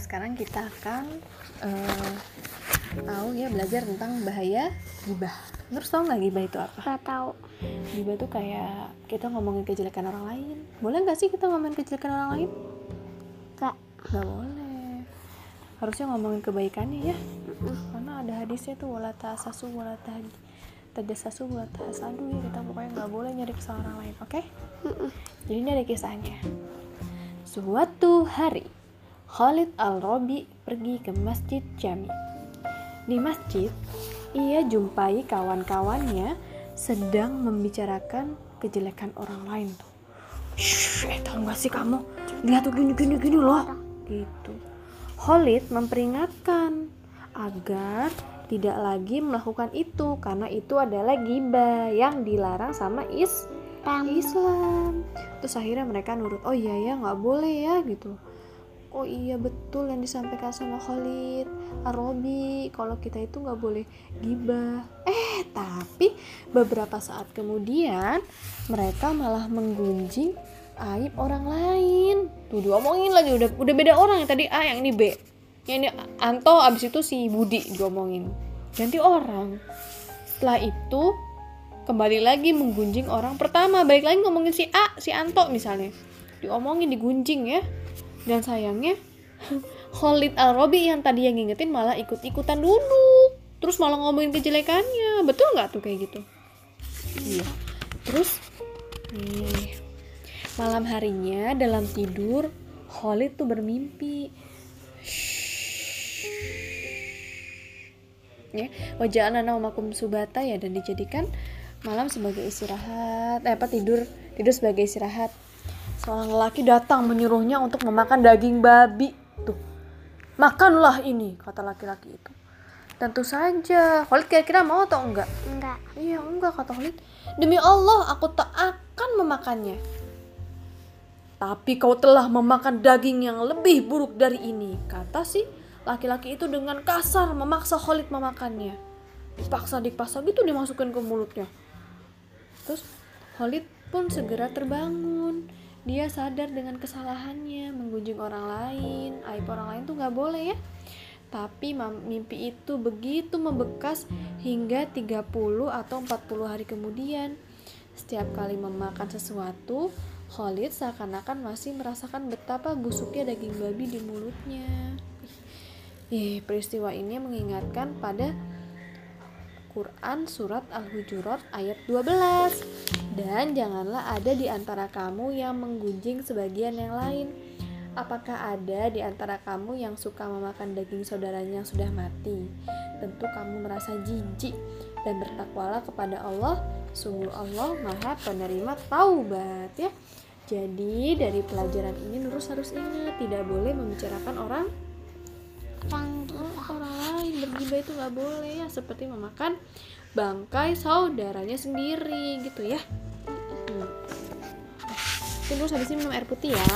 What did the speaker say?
sekarang kita akan uh, tahu ya belajar tentang bahaya gibah. Terus tahu nggak gibah itu apa? Gak tahu. Gibah itu kayak kita ngomongin kejelekan orang lain. Boleh nggak sih kita ngomongin kejelekan orang lain? Gak. Nggak boleh. Harusnya ngomongin kebaikannya ya. Karena ada hadisnya tuh wala tasasu wala tajasasu wala tahasadu ya kita pokoknya nggak boleh nyari kesalahan orang lain, oke? Okay? Jadi ini ada kisahnya. Suatu hari, Khalid Al-Robi pergi ke Masjid Jami. Di masjid, ia jumpai kawan-kawannya sedang membicarakan kejelekan orang lain tuh. Shh, eh tau gak sih kamu? Lihat tuh gini gini gini loh. Gitu. Khalid memperingatkan agar tidak lagi melakukan itu karena itu adalah gibah yang dilarang sama Islam. Islam. Terus akhirnya mereka nurut, oh iya ya nggak boleh ya gitu oh iya betul yang disampaikan sama Khalid Arobi kalau kita itu nggak boleh gibah. Eh tapi beberapa saat kemudian mereka malah menggunjing aib orang lain. Tuh diomongin lagi. Udah udah beda orang yang tadi. A yang ini B. Yang ini Anto abis itu si Budi diomongin. Ganti orang. Setelah itu kembali lagi menggunjing orang pertama. Balik lagi ngomongin si A si Anto misalnya. Diomongin digunjing ya dan sayangnya Khalid Al-Robi yang tadi yang ngingetin malah ikut-ikutan dulu terus malah ngomongin kejelekannya. Betul nggak tuh kayak gitu? Iya. Terus nih malam harinya dalam tidur Khalid tuh bermimpi. Ya wajah anak makum subata ya dan dijadikan malam sebagai istirahat. Eh apa tidur. Tidur sebagai istirahat seorang lelaki datang menyuruhnya untuk memakan daging babi. Tuh, makanlah ini, kata laki-laki itu. Tentu saja. Khalid kira-kira mau atau enggak? Enggak. Iya, enggak kata Khalid. Demi Allah, aku tak akan memakannya. Tapi kau telah memakan daging yang lebih buruk dari ini, kata si laki-laki itu dengan kasar memaksa Khalid memakannya. Dipaksa dipaksa gitu dimasukin ke mulutnya. Terus Khalid pun segera terbangun dia sadar dengan kesalahannya menggunjing orang lain. Aib orang lain tuh nggak boleh ya. Tapi mimpi itu begitu membekas hingga 30 atau 40 hari kemudian. Setiap kali memakan sesuatu Khalid seakan-akan masih merasakan betapa busuknya daging babi di mulutnya. Eh, peristiwa ini mengingatkan pada Quran Surat Al-Hujurat ayat 12 Dan janganlah ada di antara kamu yang menggunjing sebagian yang lain. Apakah ada di antara kamu yang suka memakan daging saudaranya yang sudah mati? Tentu kamu merasa jijik dan bertakwalah kepada Allah. Sungguh Allah maha penerima taubat ya. Jadi dari pelajaran ini Nurus harus ingat Tidak boleh membicarakan orang orang lain. Bergibah itu nggak boleh ya. Seperti memakan bangkai saudaranya sendiri gitu ya. Hmm. terus habis ini minum air putih ya